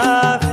love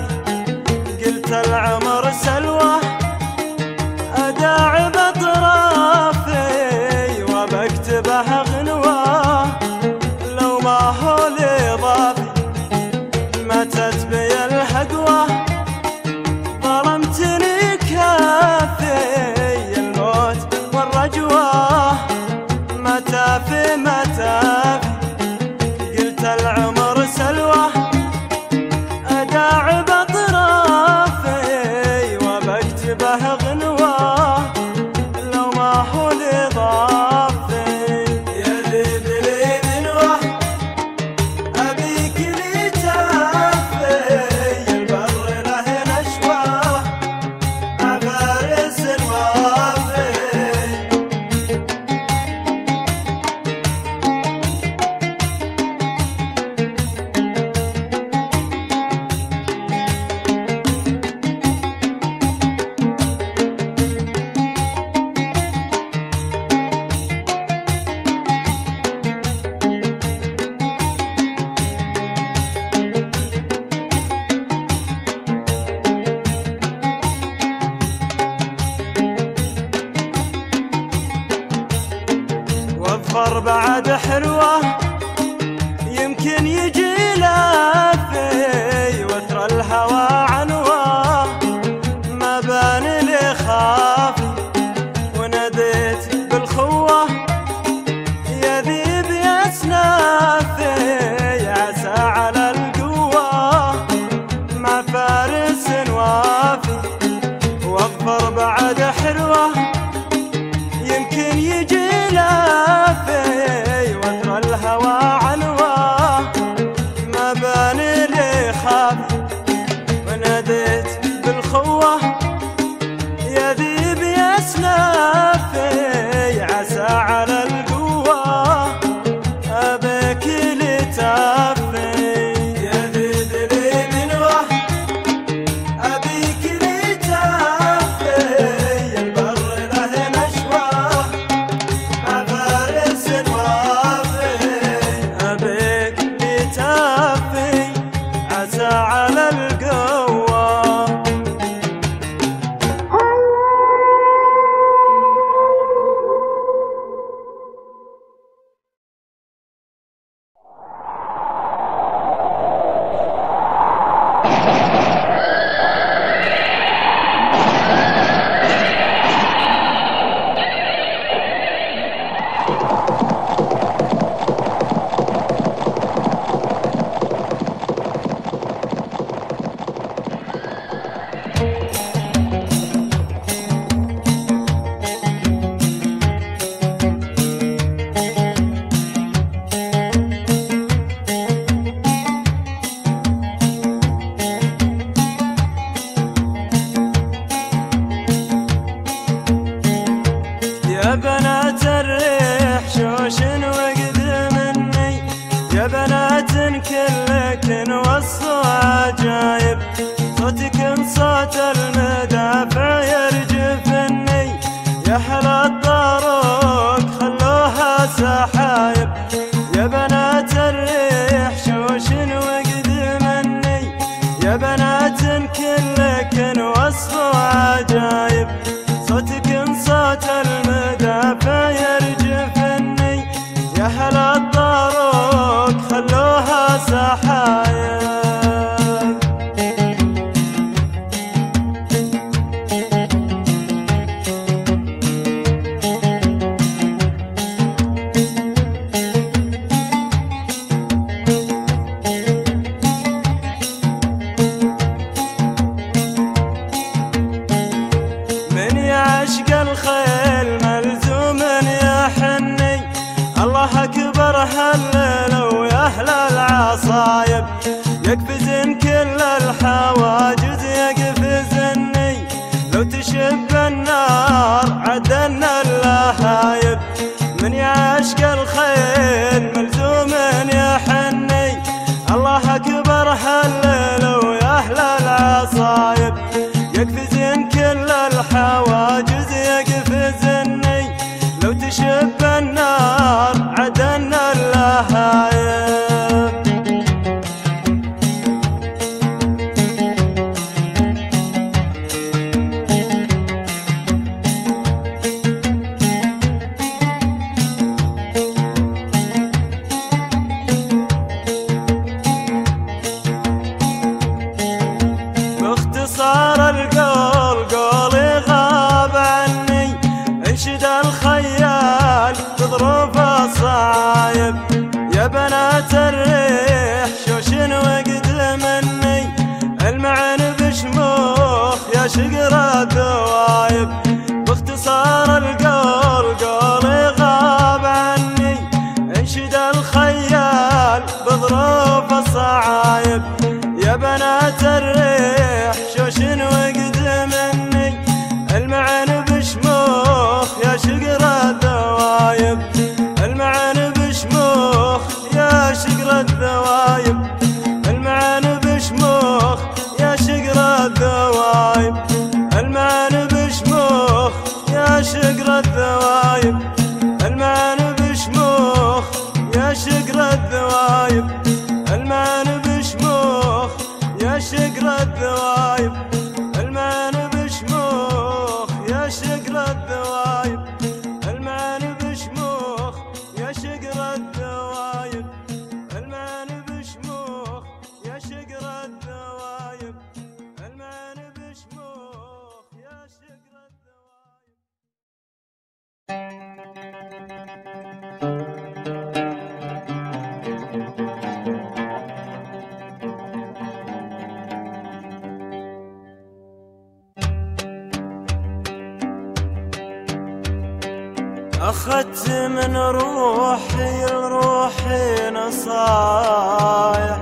أخذت من روحي لروحي نصايح.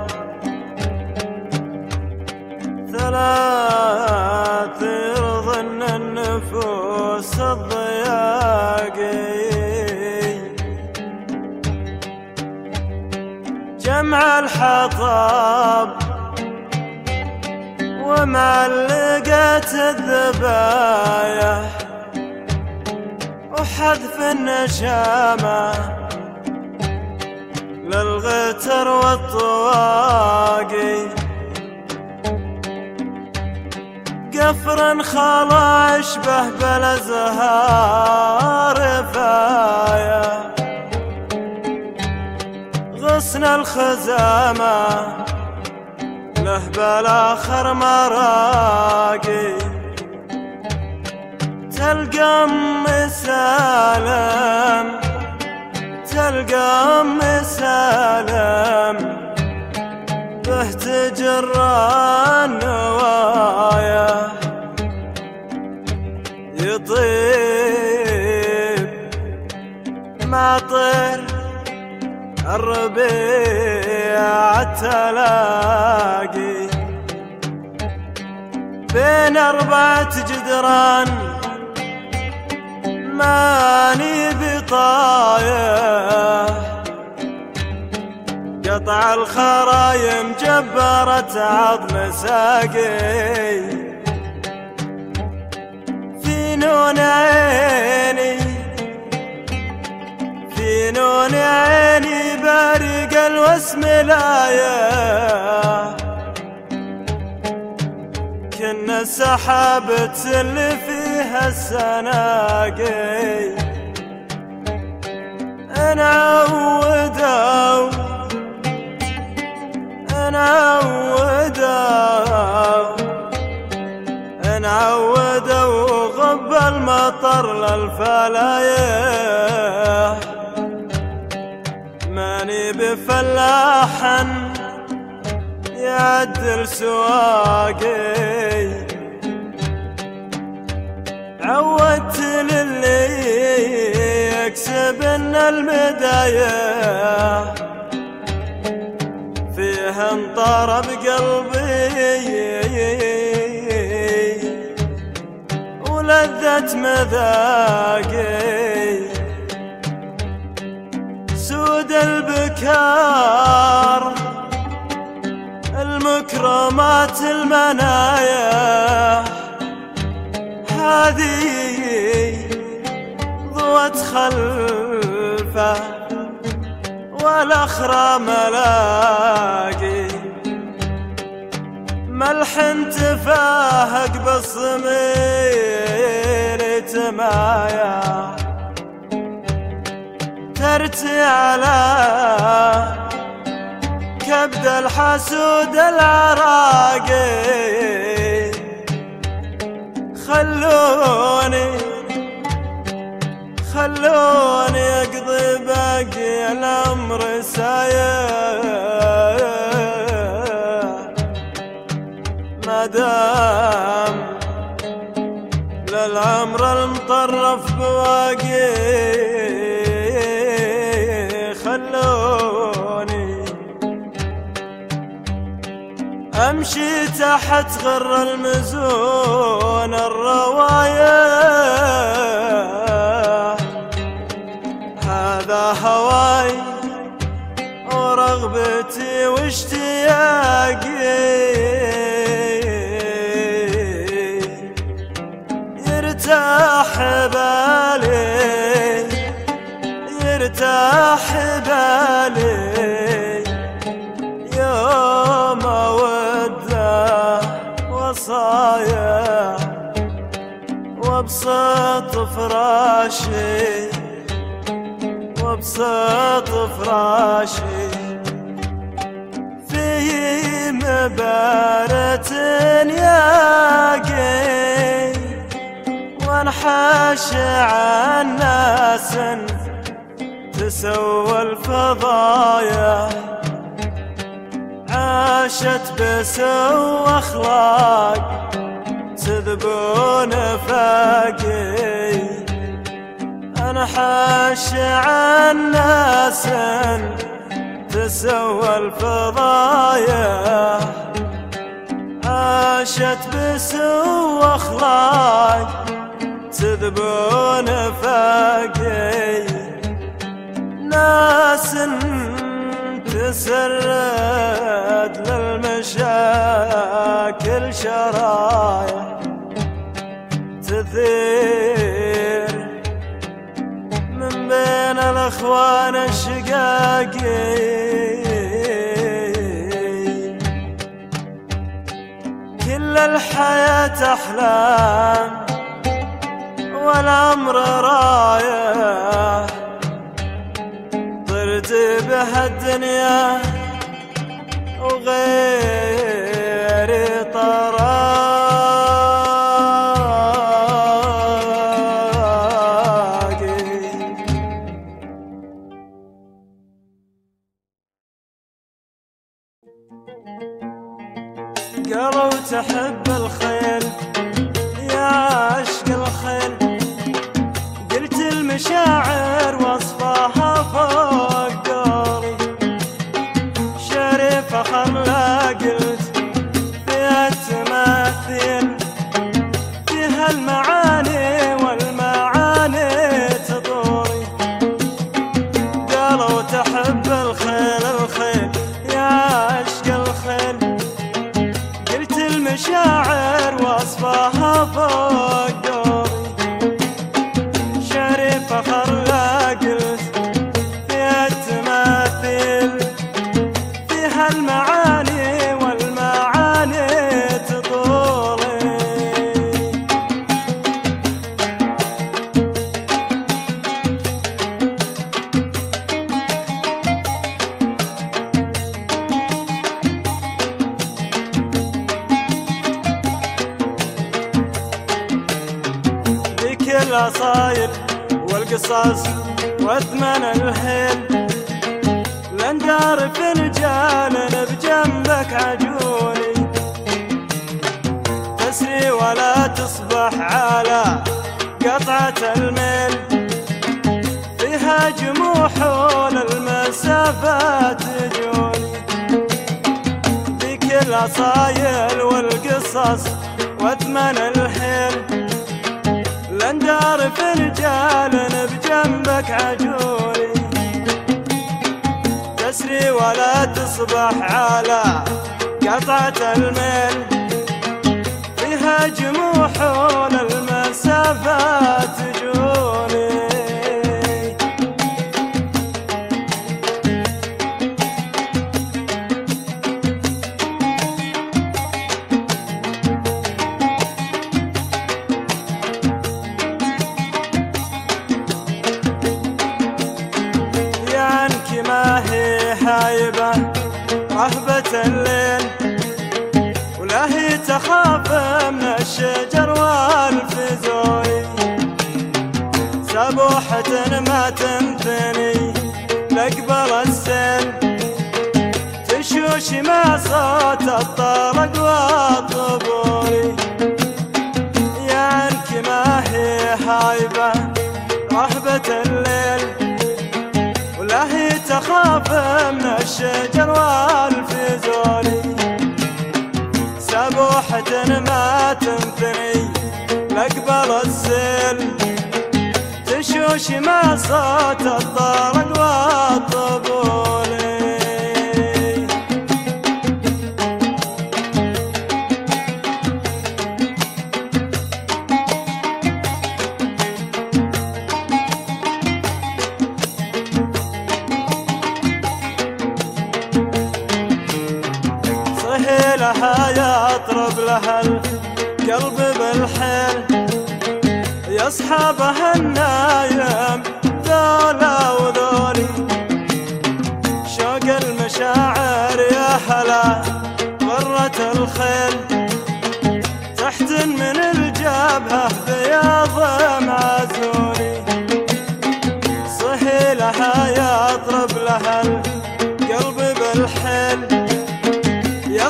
ثلاث يرضن النفوس الضياقي جمع الحطب ومعلقة الذبايح. وحذف النشامة للغتر والطواقي. قفر خلا اشبه بالازهار فايا. غصن الخزامة. له بالاخر مراقي. تلقى ام سالم تلقى ام سالم به تجر النوايا يطيب مطر الربيع تلاقي بين أربعة جدران. ماني بطايح قطع الخرايم جبرت عظم ساقي. في نون عيني في نون عيني بارق الوسم لايه كنا السحاب تسل فيها السناقي أنا عودوا أنا عودوا أنا عودوا غب المطر للفلايح. ماني بفلاحا يعدل سواقي. عودت للي يكسب إن المدايح فيه انطرب قلبي ولذة مذاقي. سود البكار. المكرمات المنايا. هذه ضوت خلفه والاخرى ملاقي. ملح تفاهق بالصمير تمايا. ترتي على كبد الحسود العراقي. خلوني خلوني أقضي باقي العمر سايح ما دام العمر المطرف بواقي امشي تحت غر المزون الرواية. هذا هواي ورغبتي واشتياقي. يرتاح بالي يرتاح بالي. وابسط فراشي وابسط فراشي. فيه مبارة ياقي وانحاش عن ناس تسوى الفضايا. عاشت بسو أخلاق تذبون فاقي. انحاش عن ناس تسوى الفضايا. عاشت بسو أخلاق تذبون فاقي. ناس تسرد للمشاكل شرايا. تثير من بين الأخوان الشقاقين. كل الحياة أحلام والأمر رايح. طرت بها الدنيا وغيري تصبح على قطعة الميل. فيها جموح المسافات تجولي ذيك الأصايل والقصص واثمن الحيل. لن دار فنجان بجنبك عجولي. تسري ولا تصبح على قطعة الميل. جموح المسافات تجولي يا عنك ما هي حايبة رهبة الليل ولا هي تخاف من الشجر والفزوي سبوحة ما تنثني لقبل السيل تشوش مع صوت الطرق والطبول يا عنك ما خايبة رهبة الليل. ولا هي تخاف من الشجر والفزول سبوحة ما تنثني لقبل السيل تشوش ما صوت الطرق والطبول صهيلها يطرب لها القلب بالحيل. يصحبها النايم ذولا وذولي. شوق المشاعر يا هلا غرة الخيل. تحت من الجبهة بياض معزولي صهيلها يطرب لها القلب بالحيل.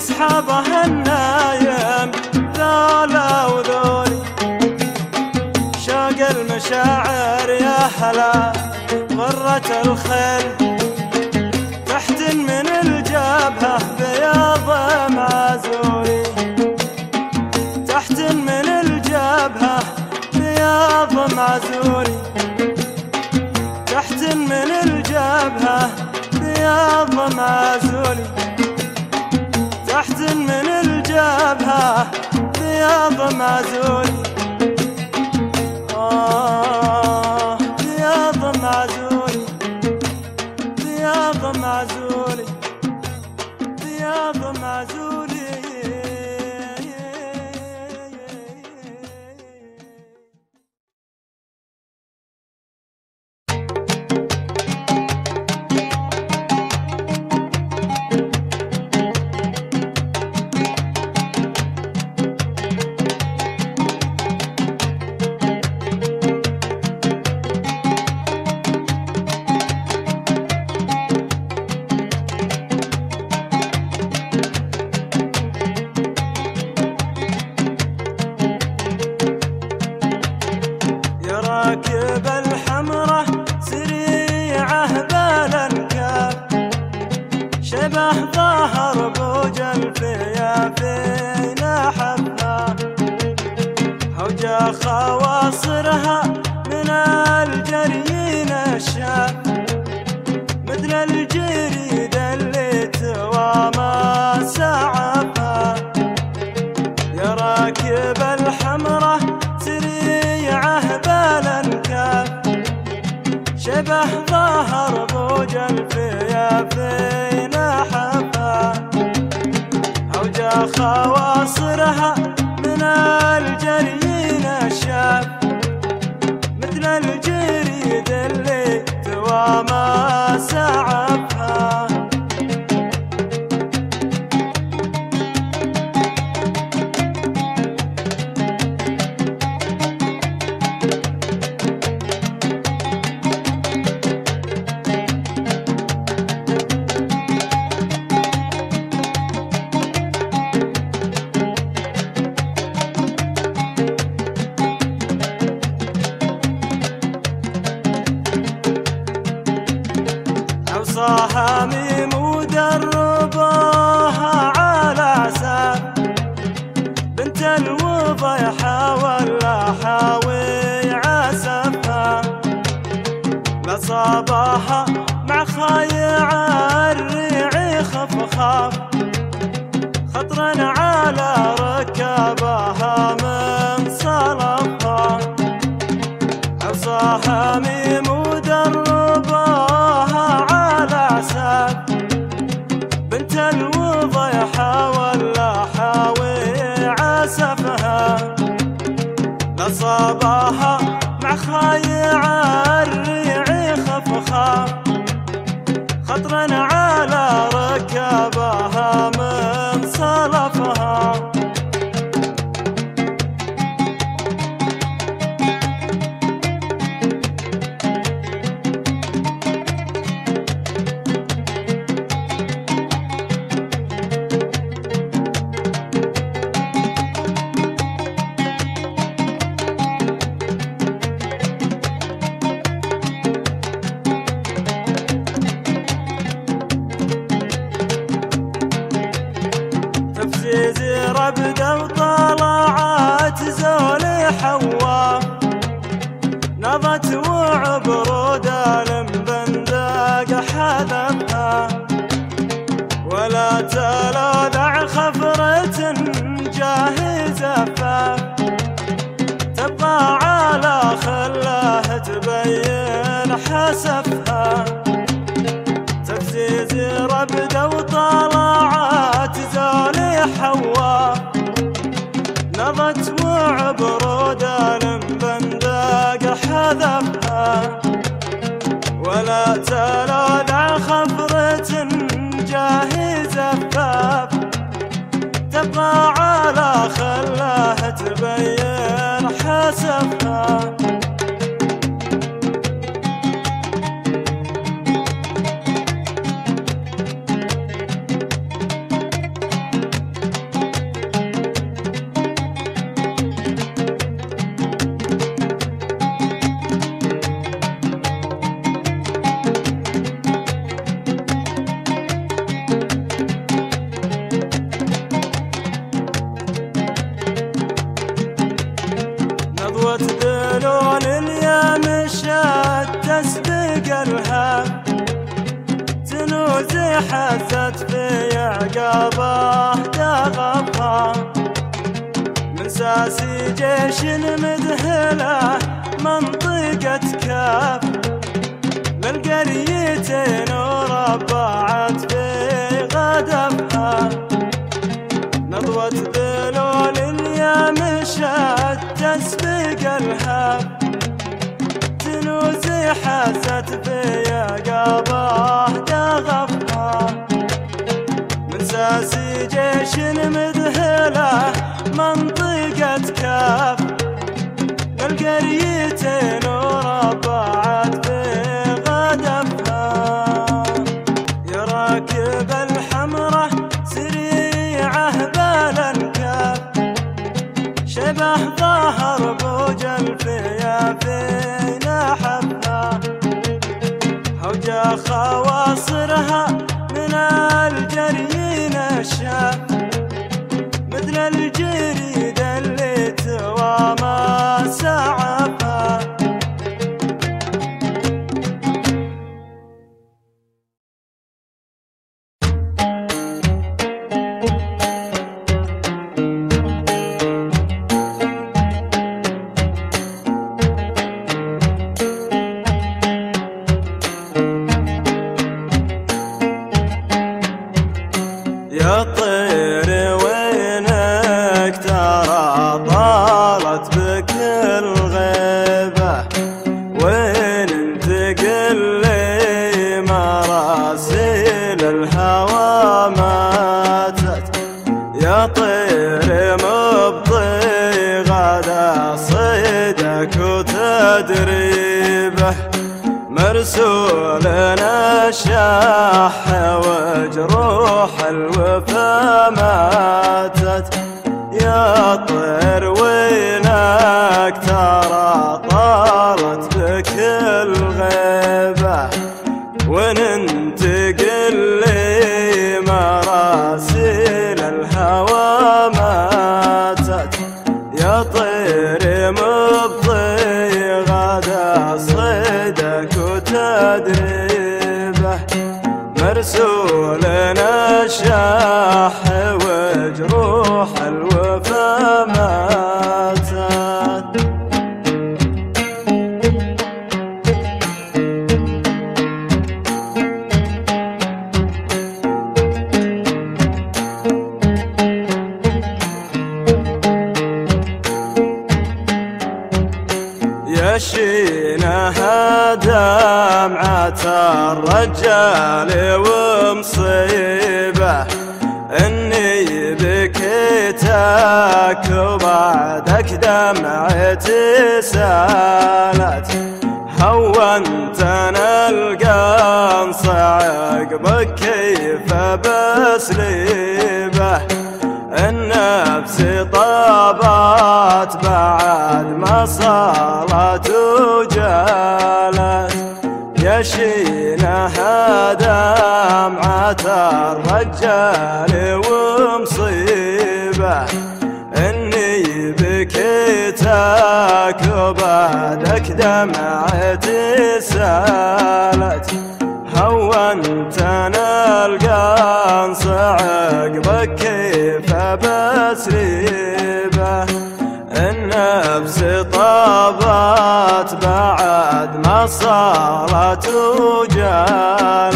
يصحبها النايم ذولا وذولي. شوق المشاعر يا هلا غرة الخيل. تحت من الجبهة بياض معزولي تحت من الجبهة بياض معزولي تحت من الجبهة بياض معزولي تحت من الجبهة بياض معزولي آه بياض معزولي بياض معزولي بياض معزولي خواصرها من الجريين الشاب مثل الجريد اللي توامى سعفها يا راكب الحمرة سريعة بالانكاب شبه ظهر بوج الفيافين حفا أوجا خواصرها من الجريين توامى سعفها لا صابها مع خايع الريع خفخا خطرا جاهزة تبين حست في عقابه دغفها من ساسي جيش مذهله منطقة كاف للقريتين وربعت في غدفها. نضوة ذلول اليا مشات تسبق الهاب تنوزي حست في عقابه دغفها من ساسي جيش مذهلة منطقة كاف. القريتين وربعت في غدفها. يا راكب الحمرة سريعة بالانكاف شبه ظهر بوج الفيا في نحفها هوجا خواصرها الهوى ماتت يا طير مبطي غدا صيدك وتدريبه. مرسول نشاح وجروح الوفا ماتت يا طير وينك ترى وتدريبه مرسول نشاح وجروح الوفا عجالي ومصيبة إني بكيتك وبعدك دمعتي سالت هونت أنا القنص عقبك كيف بسريبة. النفس طابت بعد ما صارت وجالت.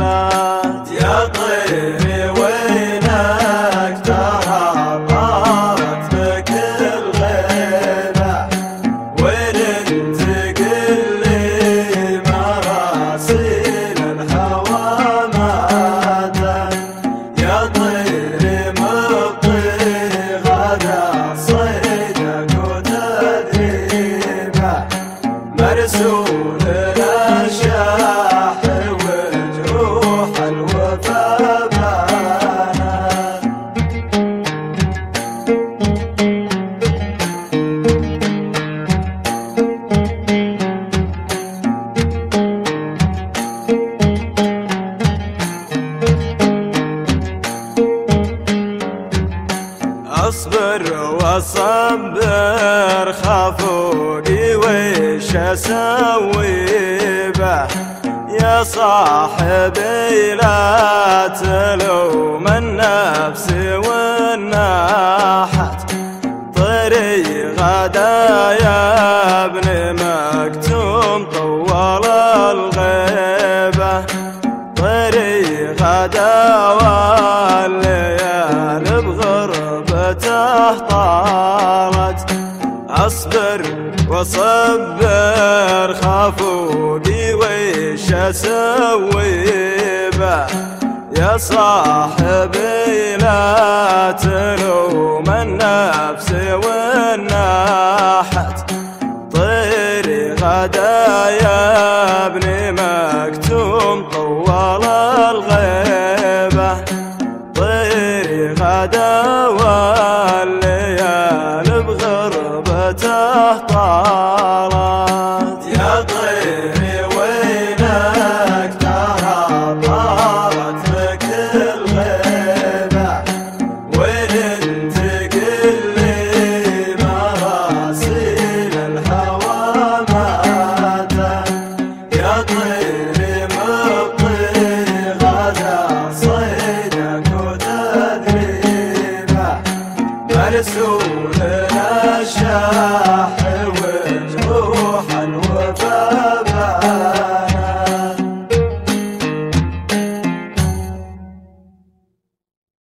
ملوم النفس و